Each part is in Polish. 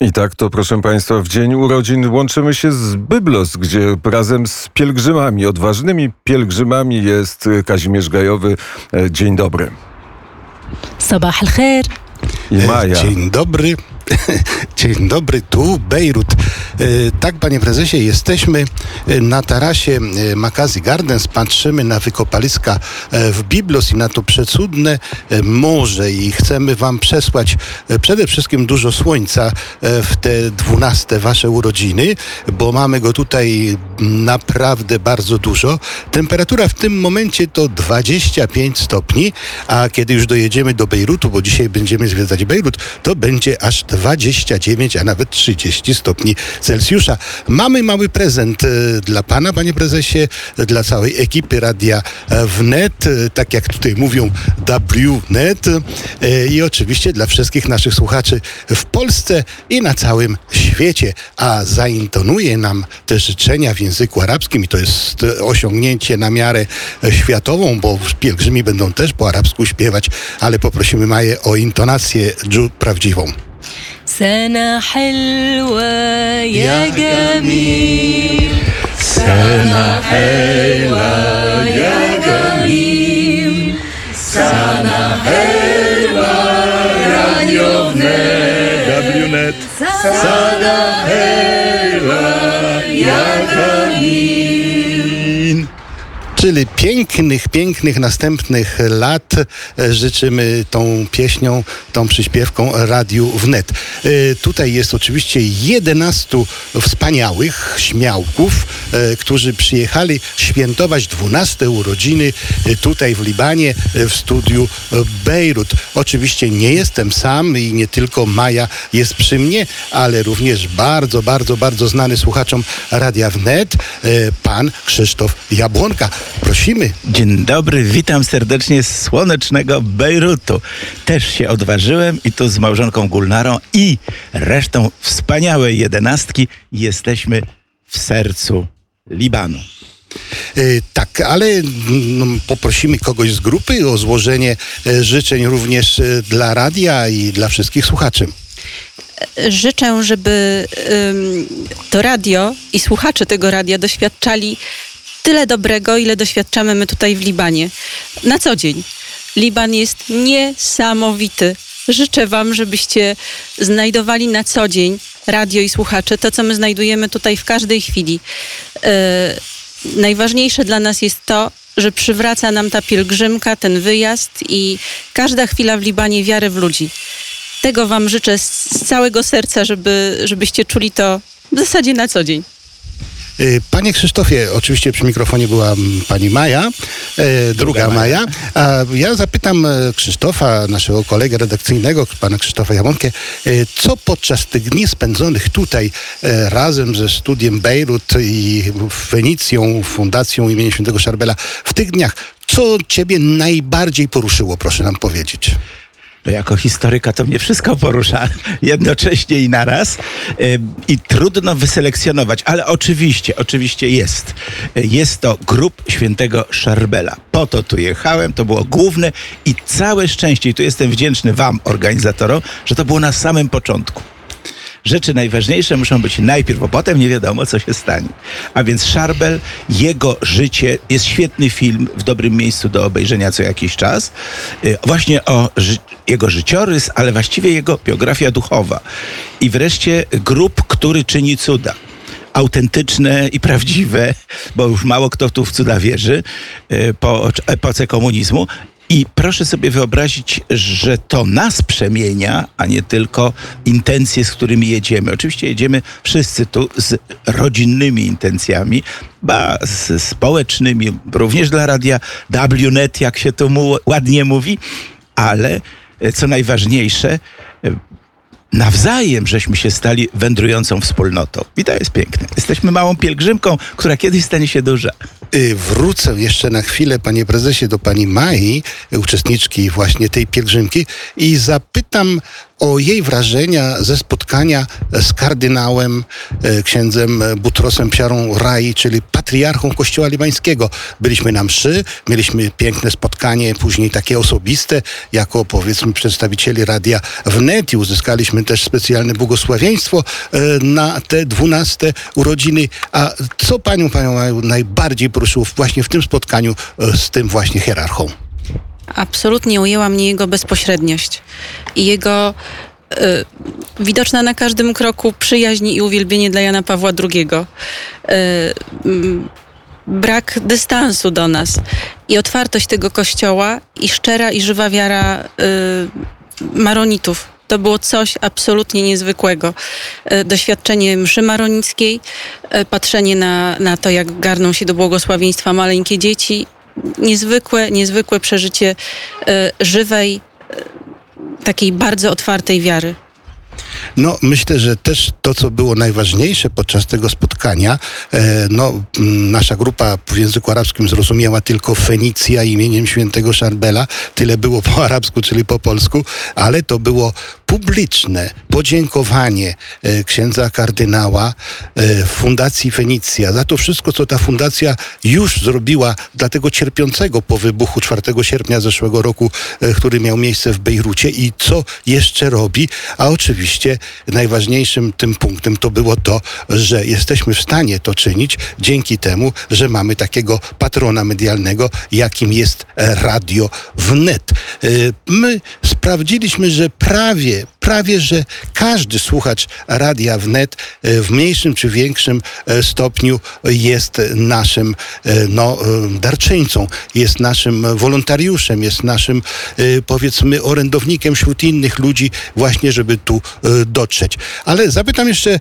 I tak to, proszę Państwa, w dzień urodzin łączymy się z Byblos, gdzie razem z pielgrzymami, odważnymi pielgrzymami jest Kazimierz Gajowy. E, dzień dobry. Sabah al-khair. Maja. Dzień dobry. Dzień dobry, tu Bejrut. E, tak, panie prezesie, jesteśmy e, na tarasie e, Makazi Gardens, patrzymy na wykopaliska w Biblos i na to przecudne morze i chcemy wam przesłać przede wszystkim dużo słońca w te dwunaste wasze urodziny, bo mamy go tutaj naprawdę bardzo dużo. Temperatura w tym momencie to 25 stopni, a kiedy już dojedziemy do Bejrutu, bo dzisiaj będziemy zwiedzać Bejrut, to będzie aż 29, a nawet 30 stopni Celsjusza. Mamy mały prezent e, dla pana, panie prezesie, dla całej ekipy Radia Wnet, e, tak jak tutaj mówią WNet e, i oczywiście dla wszystkich naszych słuchaczy w Polsce i na całym świecie. A zaintonuje nam te życzenia w języku arabskim i to jest osiągnięcie na miarę światową, bo pielgrzymi będą też po arabsku śpiewać, ale poprosimy Maję o intonację prawdziwą. سنة حلوة يا جميل. سنة حلوة يا جميل. سنة حلوة راديو WNet. سنة حلوة يا جميل. Czyli pięknych, pięknych następnych lat e, życzymy tą pieśnią, tą przyśpiewką Radiu Wnet. E, Tutaj jest oczywiście 11 wspaniałych śmiałków, e, którzy przyjechali świętować 12 urodziny tutaj w Libanie, w studiu Bejrut. Oczywiście nie jestem sam i nie tylko Maja jest przy mnie, ale również bardzo, bardzo, bardzo znany słuchaczom Radia Wnet, pan Krzysztof Jabłonka. Prosimy. Dzień dobry, witam serdecznie z słonecznego Bejrutu. Też się odważyłem i tu z małżonką Gulnarą i resztą wspaniałej jedenastki jesteśmy w sercu Libanu. E, Tak, ale mm, poprosimy kogoś z grupy o złożenie e, życzeń również e, dla radia i dla wszystkich słuchaczy. życzę, żeby ym, to radio i słuchacze tego radia doświadczali tyle dobrego, ile doświadczamy my tutaj w Libanie. Na co dzień. Liban jest niesamowity. Życzę Wam, żebyście znajdowali na co dzień radio i słuchacze, to co my znajdujemy tutaj w każdej chwili. Yy, najważniejsze dla nas jest to, że przywraca nam ta pielgrzymka, ten wyjazd i każda chwila w Libanie wiarę w ludzi tego Wam życzę z, z całego serca, żeby, żebyście czuli to w zasadzie na co dzień. E, Panie Krzysztofie, oczywiście przy mikrofonie była mm, pani Maja, e, druga Maja. A ja zapytam e, Krzysztofa, naszego kolegę redakcyjnego, pana Krzysztofa Jabłonkę, co podczas tych dni spędzonych tutaj razem ze studiem Bejrut i Fenicją, Fundacją imienia Świętego Szarbela, w tych dniach, co ciebie najbardziej poruszyło, proszę nam powiedzieć? No jako historyka to mnie wszystko porusza jednocześnie i naraz i trudno wyselekcjonować, ale oczywiście, oczywiście jest. Jest to grób świętego Szarbela. Po to tu jechałem, to było główne i całe szczęście, i tu jestem wdzięczny wam, organizatorom, że to było na samym początku. Rzeczy najważniejsze muszą być najpierw, bo potem nie wiadomo, co się stanie. A więc Szarbel, jego życie, jest świetny film w dobrym miejscu do obejrzenia co jakiś czas. Y, Właśnie o ży- jego życiorys, ale właściwie jego biografia duchowa. I wreszcie grup, który czyni cuda autentyczne i prawdziwe, bo już mało kto tu w cuda wierzy y, po epoce komunizmu. I proszę sobie wyobrazić, że to nas przemienia, a nie tylko intencje, z którymi jedziemy. Oczywiście jedziemy wszyscy tu z rodzinnymi intencjami, ba, z społecznymi, również dla radia WNet, jak się to mu ładnie mówi, ale e, co najważniejsze, e, nawzajem żeśmy się stali wędrującą wspólnotą. I to jest piękne. Jesteśmy małą pielgrzymką, która kiedyś stanie się duża. Y, Wrócę jeszcze na chwilę, panie prezesie, do pani Mai, uczestniczki właśnie tej pielgrzymki i zapytam o jej wrażenia ze spotkania z kardynałem, e, księdzem Butrosem Psiarą Rai, czyli patriarchą Kościoła Libańskiego. Byliśmy na mszy, mieliśmy piękne spotkanie, później takie osobiste, jako powiedzmy przedstawicieli radia wnet i uzyskaliśmy też specjalne błogosławieństwo e, na te dwunaste urodziny. A co panią, panią najbardziej poruszyło właśnie w tym spotkaniu e, z tym właśnie hierarchą? Absolutnie ujęła mnie jego bezpośredniość i jego y, widoczna na każdym kroku przyjaźń i uwielbienie dla Jana Pawła II. Y, mm, brak dystansu do nas i otwartość tego kościoła i szczera i żywa wiara y, maronitów. To było coś absolutnie niezwykłego. Doświadczenie mszy maronickiej, patrzenie na, na to, jak garną się do błogosławieństwa maleńkie dzieci. Niezwykłe, niezwykłe przeżycie y, żywej, y, takiej bardzo otwartej wiary. No, myślę, że też to, co było najważniejsze podczas tego spotkania, e, no, nasza grupa w języku arabskim zrozumiała tylko Fenicja imieniem świętego Szarbela. Tyle było po arabsku, czyli po polsku, ale to było publiczne podziękowanie e, księdza kardynała e, Fundacji Fenicja za to wszystko, co ta fundacja już zrobiła dla tego cierpiącego po wybuchu 4 sierpnia zeszłego roku, który miał miejsce w Bejrucie i co jeszcze robi, a oczywiście najważniejszym tym punktem to było to, że jesteśmy w stanie to czynić dzięki temu, że mamy takiego patrona medialnego, jakim jest Radio Wnet. E, My sprawdziliśmy, że prawie, prawie, że każdy słuchacz Radia Wnet e, w mniejszym czy większym e, stopniu jest naszym e, no, darczyńcą, jest naszym wolontariuszem, jest naszym powiedzmy orędownikiem wśród innych ludzi właśnie, żeby tu dotrzeć. Ale zapytam jeszcze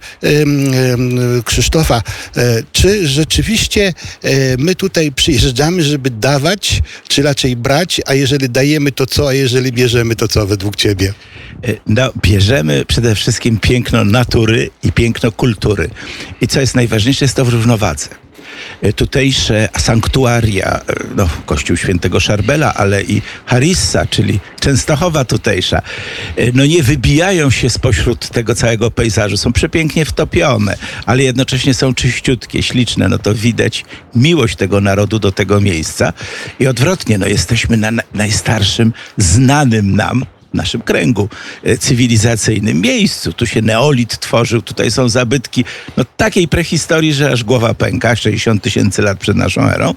Krzysztofa, czy rzeczywiście my tutaj przyjeżdżamy, żeby dawać, czy raczej brać, a jeżeli dajemy, to co, a jeżeli bierzemy, to co według ciebie? E, No, bierzemy przede wszystkim piękno natury i piękno kultury. I co jest najważniejsze, jest to w równowadze. E, Tutejsze sanktuaria, e, no, Kościół Świętego Szarbela, ale i Harissa, czyli Częstochowa tutejsza, e, no nie wybijają się spośród tego całego pejzażu. Są przepięknie wtopione, ale jednocześnie są czyściutkie, śliczne. No to widać miłość tego narodu do tego miejsca. I odwrotnie, no jesteśmy na na- najstarszym, znanym nam naszym kręgu e, cywilizacyjnym miejscu. Tu się neolit tworzył, tutaj są zabytki no, takiej prehistorii, że aż głowa pęka, 60 tysięcy lat przed naszą erą.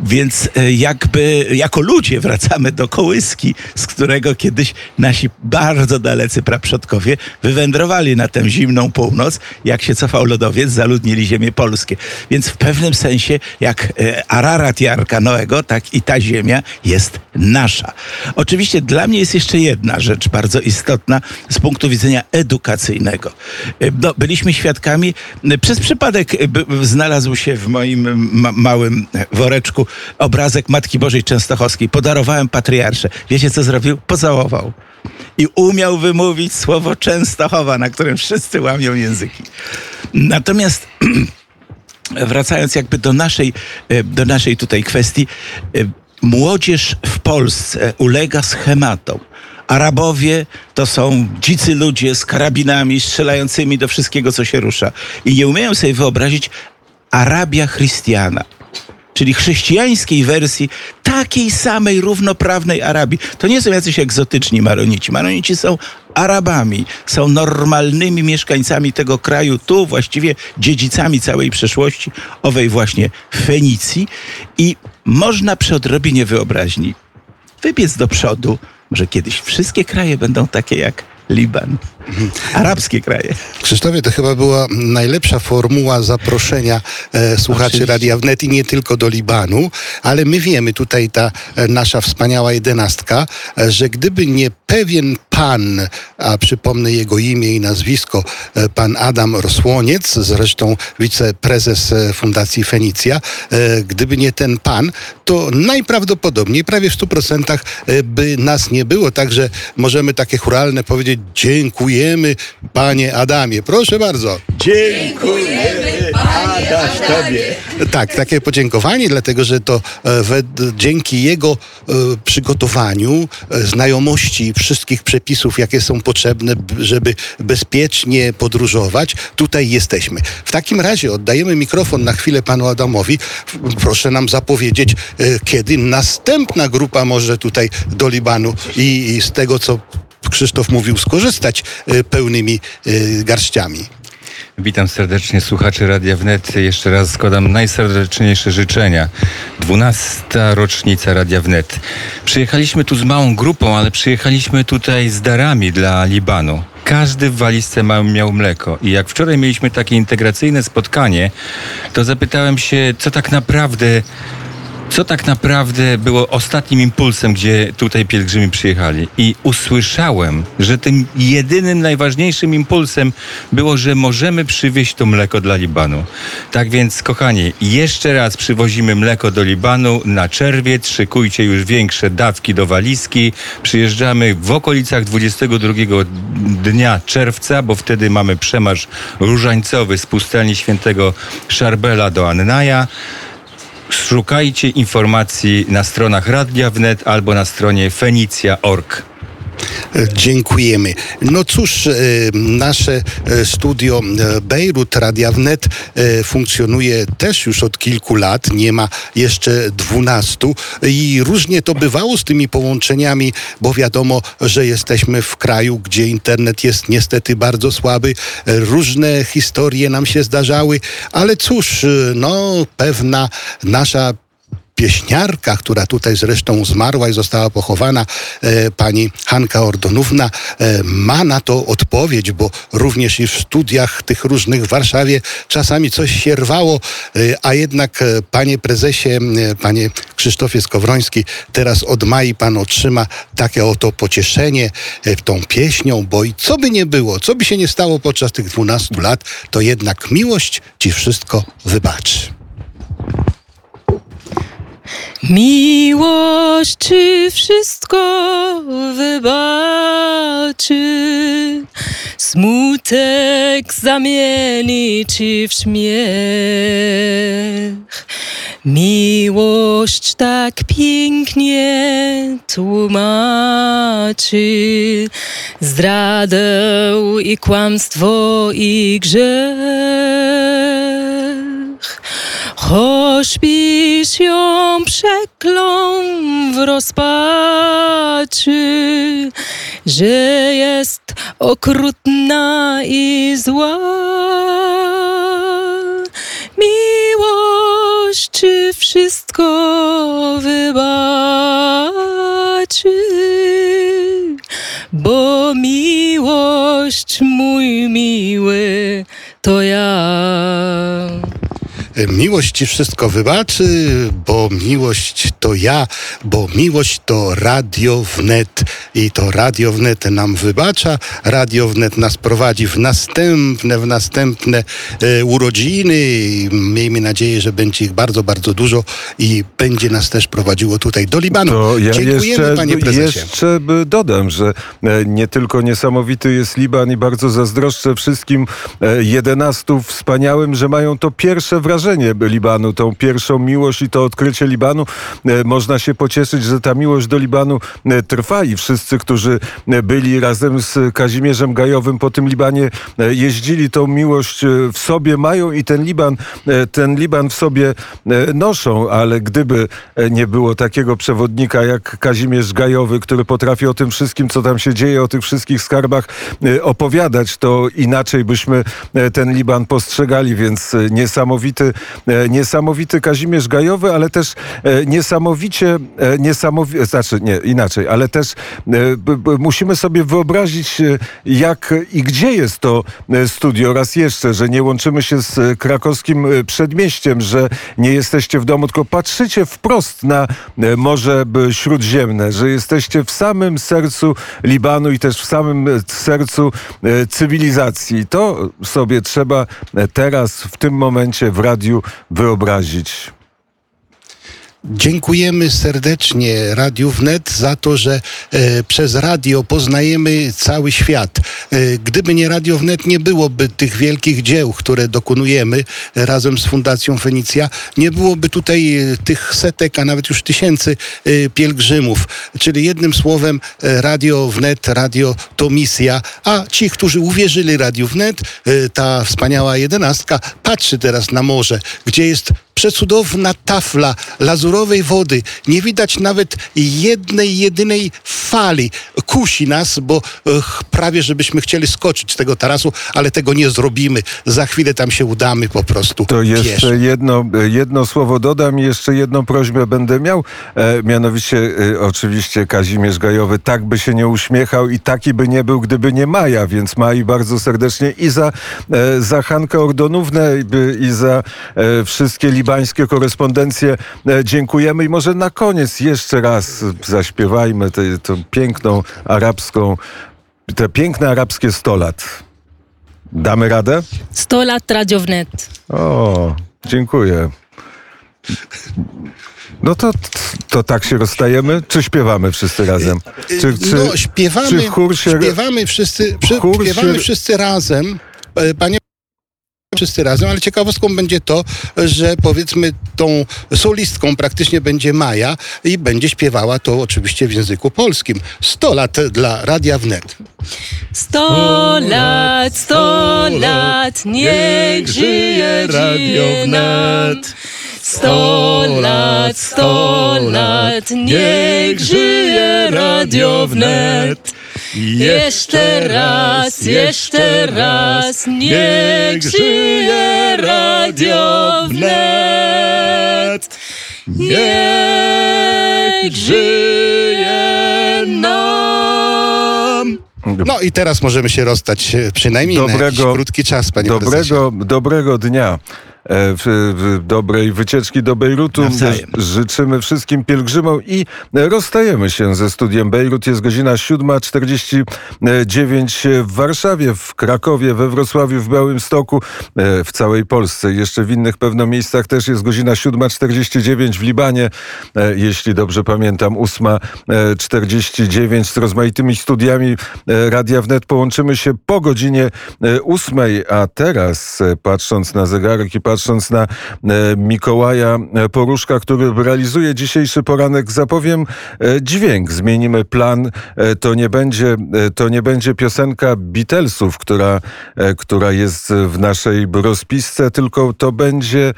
Więc e, jakby jako ludzie wracamy do kołyski, z którego kiedyś nasi bardzo dalecy praprzodkowie wywędrowali na tę zimną północ. Jak się cofał lodowiec, zaludnili ziemię polskie. Więc w pewnym sensie jak e, Ararat i Arka Noego, tak i ta ziemia jest nasza. Oczywiście dla mnie jest jeszcze jedna rzecz bardzo istotna z punktu widzenia edukacyjnego. E, No, byliśmy świadkami, e, przez przypadek e, znalazł się w moim ma- małym woreczku obrazek Matki Bożej Częstochowskiej. Podarowałem patriarsze. Wiecie co zrobił? Pocałował. I umiał wymówić słowo Częstochowa, na którym wszyscy łamią języki. Natomiast wracając jakby do naszej, do naszej tutaj kwestii, młodzież w Polsce ulega schematom. Arabowie to są dzicy ludzie z karabinami strzelającymi do wszystkiego, co się rusza. I nie umieją sobie wyobrazić Arabia Chrystiana czyli chrześcijańskiej wersji takiej samej równoprawnej Arabii. To nie są jacyś egzotyczni Maronici. Maronici są Arabami, są normalnymi mieszkańcami tego kraju, tu właściwie dziedzicami całej przeszłości, owej właśnie Fenicji i można przy odrobinie wyobraźni wybiec do przodu, że kiedyś wszystkie kraje będą takie jak Liban. Arabskie kraje. Krzysztofie, to chyba była najlepsza formuła zaproszenia e, słuchaczy Oczywiście. Radia Wnet i nie tylko do Libanu, ale my wiemy, tutaj ta e, nasza wspaniała jedenastka, e, że gdyby nie pewien pan, a przypomnę jego imię i nazwisko, e, pan Adam Rosłoniec, zresztą wiceprezes e, Fundacji Fenicja, e, gdyby nie ten pan, to najprawdopodobniej prawie w 100% e, by nas nie było. Także możemy takie churalne powiedzieć dziękujemy panie Adamie. Proszę bardzo. Dziękujemy, Tobie. Tak, takie podziękowanie, dlatego że to e, we, dzięki jego e, przygotowaniu, e, znajomości wszystkich przepisów, jakie są potrzebne, żeby bezpiecznie podróżować, tutaj jesteśmy. W takim razie oddajemy mikrofon na chwilę panu Adamowi. Proszę nam zapowiedzieć, e, kiedy następna grupa może tutaj do Libanu i, i z tego, co Krzysztof mówił, skorzystać e, pełnymi e, garściami. Witam serdecznie słuchaczy Radia Wnet. Jeszcze raz składam najserdeczniejsze życzenia. 12. rocznica Radia Wnet. Przyjechaliśmy tu z małą grupą, ale przyjechaliśmy tutaj z darami dla Libanu. Każdy w walizce miał mleko. I jak wczoraj mieliśmy takie integracyjne spotkanie, to zapytałem się, co tak naprawdę co tak naprawdę było ostatnim impulsem, gdzie tutaj pielgrzymi przyjechali. I usłyszałem, że tym jedynym, najważniejszym impulsem było, że możemy przywieźć to mleko dla Libanu. Tak więc, kochani, jeszcze raz przywozimy mleko do Libanu na czerwiec. Szykujcie już większe dawki do walizki. Przyjeżdżamy w okolicach 22 dnia czerwca, bo wtedy mamy przemarsz różańcowy z pustelni świętego Szarbela do Annaja. Szukajcie informacji na stronach Radia Wnet albo na stronie fenicja.org. Dziękujemy. No cóż, e, nasze e, studio e, Bejrut Radia Wnet funkcjonuje też już od kilku lat, nie ma jeszcze dwunastu i różnie to bywało z tymi połączeniami, bo wiadomo, że jesteśmy w kraju, gdzie internet jest niestety bardzo słaby. Różne historie nam się zdarzały, ale cóż, no pewna nasza pieśniarka, która tutaj zresztą zmarła i została pochowana, e, pani Hanka Ordonówna, e, ma na to odpowiedź, bo również i w studiach tych różnych w Warszawie czasami coś się rwało, e, a jednak, panie prezesie, panie Krzysztofie Skowroński, teraz od Mai pan otrzyma takie oto pocieszenie tą pieśnią, bo i co by nie było, co by się nie stało podczas tych 12 lat, to jednak miłość ci wszystko wybaczy. Miłość ci wszystko wybaczy, smutek zamieni ci w śmiech. Miłość tak pięknie tłumaczy zdradę i kłamstwo i grzech. Choćbyś ją przeklął w rozpaczy, że jest okrutna i zła. Miłość ci wszystko wybaczy, bo miłość mój miły to ja. Miłość ci wszystko wybaczy, bo miłość to ja, bo miłość to Radio Wnet i to Radio Wnet nam wybacza. Radio Wnet nas prowadzi w następne, w następne e, urodziny. Miejmy nadzieję, że będzie ich bardzo, bardzo dużo i będzie nas też prowadziło tutaj do Libanu. To ja Dziękujemy, jeszcze, panie prezesie. jeszcze dodam, że e, nie tylko niesamowity jest Liban i bardzo zazdroszczę wszystkim e, 11 wspaniałym, że mają to pierwsze wrażenie Libanu, tą pierwszą miłość i to odkrycie Libanu. E, Można się pocieszyć, że ta miłość do Libanu e, trwa i wszyscy, którzy e, byli razem z Kazimierzem Gajowym po tym Libanie jeździli, tą miłość w sobie mają i ten Liban, ten Liban w sobie noszą, ale gdyby nie było takiego przewodnika jak Kazimierz Gajowy, który potrafi o tym wszystkim, co tam się dzieje, o tych wszystkich skarbach opowiadać, to inaczej byśmy ten Liban postrzegali, więc niesamowity, niesamowity Kazimierz Gajowy, ale też e, niesamowicie, e, niesamowi- znaczy nie, inaczej, ale też e, musimy sobie wyobrazić, e, jak i gdzie jest to e, studio raz jeszcze, że nie łączymy się z e, krakowskim e, przedmieściem, że nie jesteście w domu, tylko patrzycie wprost na e, Morze Śródziemne, że jesteście w samym sercu Libanu i też w samym e, sercu e, cywilizacji. To sobie trzeba e, teraz, w tym momencie w radiu wyobrazić. Dziękujemy serdecznie Radiu Wnet za to, że e, przez radio poznajemy cały świat. E, gdyby nie Radio Wnet, nie byłoby tych wielkich dzieł, które dokonujemy razem z Fundacją Fenicja. Nie byłoby tutaj e, tych setek, a nawet już tysięcy e, pielgrzymów. Czyli jednym słowem e, Radio Wnet, radio to misja. A ci, którzy uwierzyli Radiu Wnet, ta wspaniała jedenastka patrzy teraz na morze, gdzie jest przecudowna tafla lazurowej wody. Nie widać nawet jednej, jedynej fali. Kusi nas, bo ech, prawie żebyśmy chcieli skoczyć z tego tarasu, ale tego nie zrobimy. Za chwilę tam się udamy po prostu To jeszcze pieszo. jedno, jedno słowo dodam i jeszcze jedną prośbę będę miał. E, mianowicie e, oczywiście Kazimierz Gajowy tak by się nie uśmiechał i taki by nie był, gdyby nie Maja, więc Mai bardzo serdecznie i za, e, za Hankę Ordonownę i, i za e, wszystkie libańskie korespondencje e, dziękujemy i może na koniec jeszcze raz zaśpiewajmy tę tą piękną arabską, te piękne arabskie 100 lat. Damy radę? 100 lat Radio Wnet. O, dziękuję. No to, to tak się rozstajemy, czy śpiewamy wszyscy razem? Czy, czy, no, śpiewamy, czy chór się... śpiewamy, wszyscy, przy, chór śpiewamy się- wszyscy razem. E, Panie wszyscy razem, ale ciekawostką będzie to, że powiedzmy tą solistką praktycznie będzie Maja i będzie śpiewała to oczywiście w języku polskim. 100 lat dla Radia Wnet. 100 lat, 100 lat, niech żyje Radio Wnet. 100 lat, 100 lat, niech żyje Radio Wnet. Jeszcze raz, jeszcze raz, niech żyje Radio Wnet. Niech żyje nam. No i teraz możemy się rozstać e, przynajmniej na jakiś Dobrego- krótki czas, panie prezesie. Dobrego, dobrego dnia. E, W, w dobrej wycieczki do Bejrutu. Nawzajem. Życzymy wszystkim pielgrzymom i rozstajemy się ze studiem Bejrut. Jest godzina 7.49 w Warszawie, w Krakowie, we Wrocławiu, w Białymstoku, e, w całej Polsce. Jeszcze w innych pewno miejscach też jest godzina 7.49 w Libanie, e, jeśli dobrze pamiętam, 8.49 z rozmaitymi studiami Radia Wnet. Połączymy się po godzinie e, 8, a teraz patrząc na zegarek i patrząc na e, Mikołaja Poruszka, który realizuje dzisiejszy poranek, zapowiem e, dźwięk. Zmienimy plan. E, To nie będzie, to nie będzie piosenka Beatlesów, która, która jest w naszej rozpisce, tylko to będzie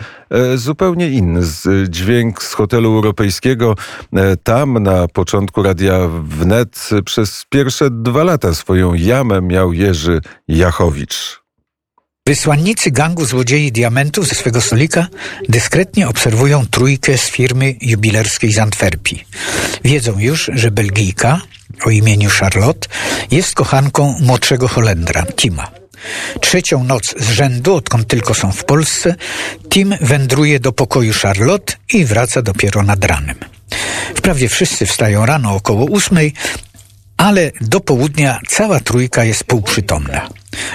zupełnie inny dźwięk z hotelu europejskiego. Tam na początku Radia Wnet przez pierwsze dwa lata swoją jamę miał Jerzy Jachowicz. Wysłannicy gangu złodziei diamentów ze swego stolika dyskretnie obserwują trójkę z firmy jubilerskiej z Antwerpii. Wiedzą już, że Belgijka o imieniu Charlotte jest kochanką młodszego Holendra, Tima. Trzecią noc z rzędu, odkąd tylko są w Polsce, Tim wędruje do pokoju Charlotte i wraca dopiero nad ranem. Wprawdzie wszyscy wstają rano około ósmej, ale do południa cała trójka jest półprzytomna,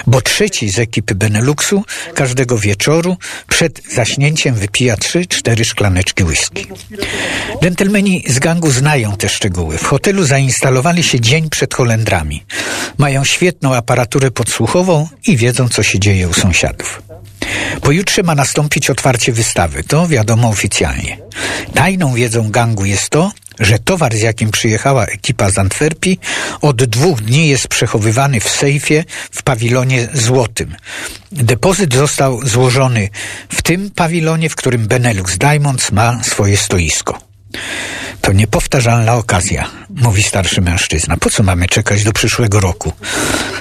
bo trzeci z ekipy Beneluxu każdego wieczoru przed zaśnięciem wypija trzy, cztery szklaneczki whisky. Dżentelmeni z gangu znają te szczegóły. W hotelu zainstalowali się dzień przed Holendrami. Mają świetną aparaturę podsłuchową i wiedzą, co się dzieje u sąsiadów. Pojutrze ma nastąpić otwarcie wystawy, to wiadomo oficjalnie. Tajną wiedzą gangu jest to, że towar, z jakim przyjechała ekipa z Antwerpii, od dwóch dni jest przechowywany w sejfie w pawilonie złotym. Depozyt został złożony w tym pawilonie, w którym Benelux Diamonds ma swoje stoisko. To niepowtarzalna okazja, mówi starszy mężczyzna. Po co mamy czekać do przyszłego roku?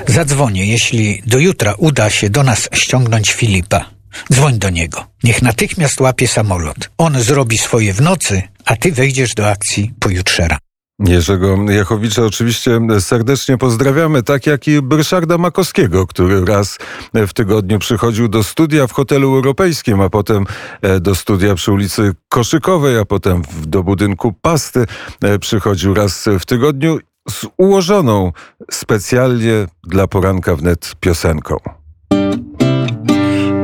Zadzwonię, jeśli do jutra uda się do nas ściągnąć Filipa. Dzwoń do niego. Niech natychmiast łapie samolot. On zrobi swoje w nocy, a ty wejdziesz do akcji pojutrze rano. Jerzego Jachowicza oczywiście serdecznie pozdrawiamy, tak jak i Ryszarda Makowskiego, który raz w tygodniu przychodził do studia w hotelu europejskim, a potem e, do studia przy ulicy Koszykowej, a potem do budynku Pasty e, przychodził raz w tygodniu z ułożoną specjalnie dla poranka wnet piosenką.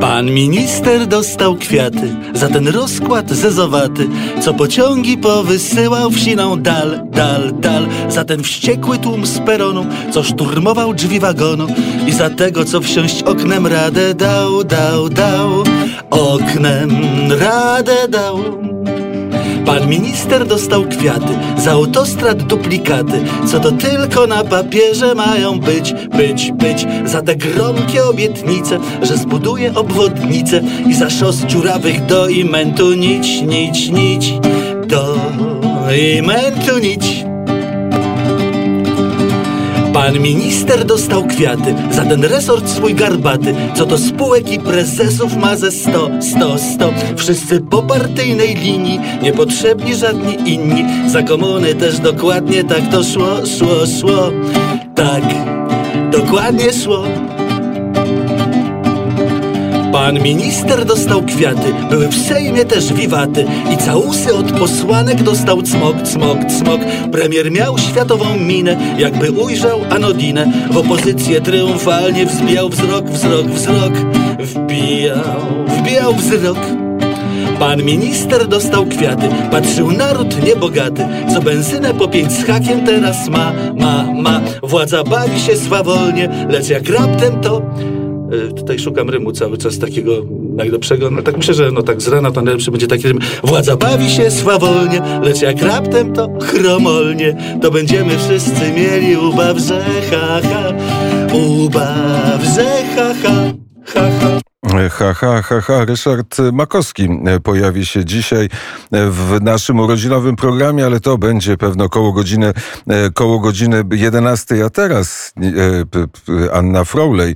Pan minister dostał kwiaty za ten rozkład zezowaty, co pociągi powysyłał wsiną dal, dal, dal, za ten wściekły tłum z peronu, co szturmował drzwi wagonu i za tego, co wsiąść oknem radę dał, dał, dał, oknem radę dał. Pan minister dostał kwiaty, za autostrad duplikaty, co to tylko na papierze mają być, być, być. Za te gromkie obietnice, że zbuduje obwodnicę i za szos dziurawych do imentu nić, nić, nić, do imentu nić. Pan minister dostał kwiaty za ten resort swój garbaty, co to spółek i prezesów ma ze sto, sto, sto. Wszyscy po partyjnej linii, niepotrzebni żadni inni. Za komuny też dokładnie tak to szło, szło, szło. Tak, dokładnie szło. Pan minister dostał kwiaty, były w Sejmie też wiwaty i całusy od posłanek dostał cmok, cmok, cmok. Premier miał światową minę, jakby ujrzał Anodinę. W opozycję triumfalnie wzbijał wzrok, wzrok, wzrok. Wbijał, wbijał wzrok. Pan minister dostał kwiaty, patrzył naród niebogaty, co benzynę po pięć z hakiem teraz ma, ma, ma. Władza bawi się swawolnie, lecz jak raptem to... Y, Tutaj szukam rymu cały czas takiego najlepszego. No tak myślę, że no tak z rana to najlepszy będzie taki rym. Władza bawi się swawolnie, lecz jak raptem to chromolnie, to będziemy wszyscy mieli ubaw, że ha, ha, ubaw, ha, ha, ha, ha. Ha, ha, ha, ha. Ryszard Makowski pojawi się dzisiaj w naszym urodzinowym programie, ale to będzie pewno koło godziny, koło godziny 11. A teraz e, Anna Frolej, e,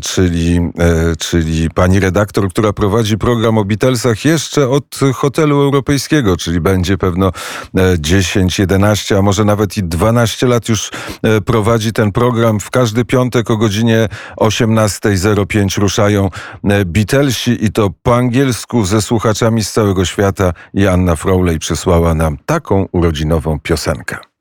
czyli, e, czyli pani redaktor, która prowadzi program o Beatlesach jeszcze od hotelu europejskiego, czyli będzie pewno e, 10, 11, a może nawet i 12 lat już e, prowadzi ten program. W każdy piątek o godzinie 18.05 ruszają e, Beatlesi i to po angielsku ze słuchaczami z całego świata i Anna Froley przysłała nam taką urodzinową piosenkę.